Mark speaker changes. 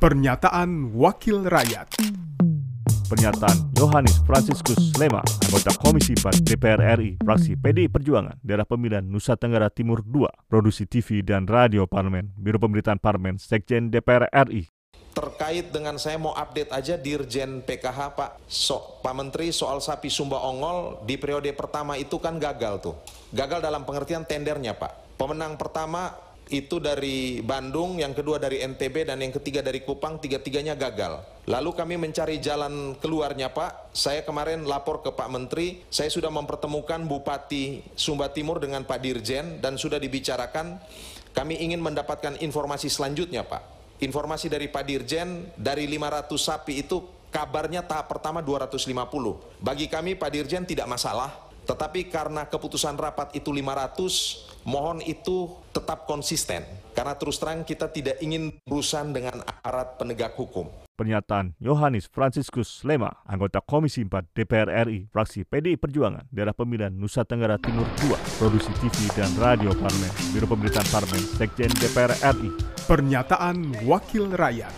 Speaker 1: Pernyataan Wakil Rakyat.
Speaker 2: Pernyataan Yohanes Franciscus Lema, anggota Komisi 4 DPR RI, fraksi PDI Perjuangan, daerah pemilihan Nusa Tenggara Timur II, produksi TV dan radio parlemen, Biro Pemberitaan Parlemen, Sekjen DPR RI,
Speaker 3: terkait dengan saya mau update aja Dirjen PKH Pak. So, Pak Menteri soal sapi Sumba Ongol di periode pertama itu kan gagal tuh. Gagal dalam pengertian tendernya Pak. Pemenang pertama itu dari Bandung, yang kedua dari NTB, dan yang ketiga dari Kupang, tiga-tiganya gagal. Lalu kami mencari jalan keluarnya Pak, saya kemarin lapor ke Pak Menteri, saya sudah mempertemukan Bupati Sumba Timur dengan Pak Dirjen, dan sudah dibicarakan, kami ingin mendapatkan informasi selanjutnya Pak. Informasi dari Pak Dirjen, dari 500 sapi itu kabarnya tahap pertama 250. Bagi kami Pak Dirjen tidak masalah, tetapi karena keputusan rapat itu 500, mohon itu tetap konsisten. Karena terus terang kita tidak ingin berurusan dengan aparat penegak hukum.
Speaker 2: Pernyataan Yohanes Franciscus Lema, anggota Komisi 4 DPR RI, fraksi PDI Perjuangan, daerah pemilihan Nusa Tenggara Timur II, produksi TV dan radio parlemen, Biro Pemberitaan Parlemen, Sekjen DPR RI.
Speaker 1: Pernyataan Wakil Rakyat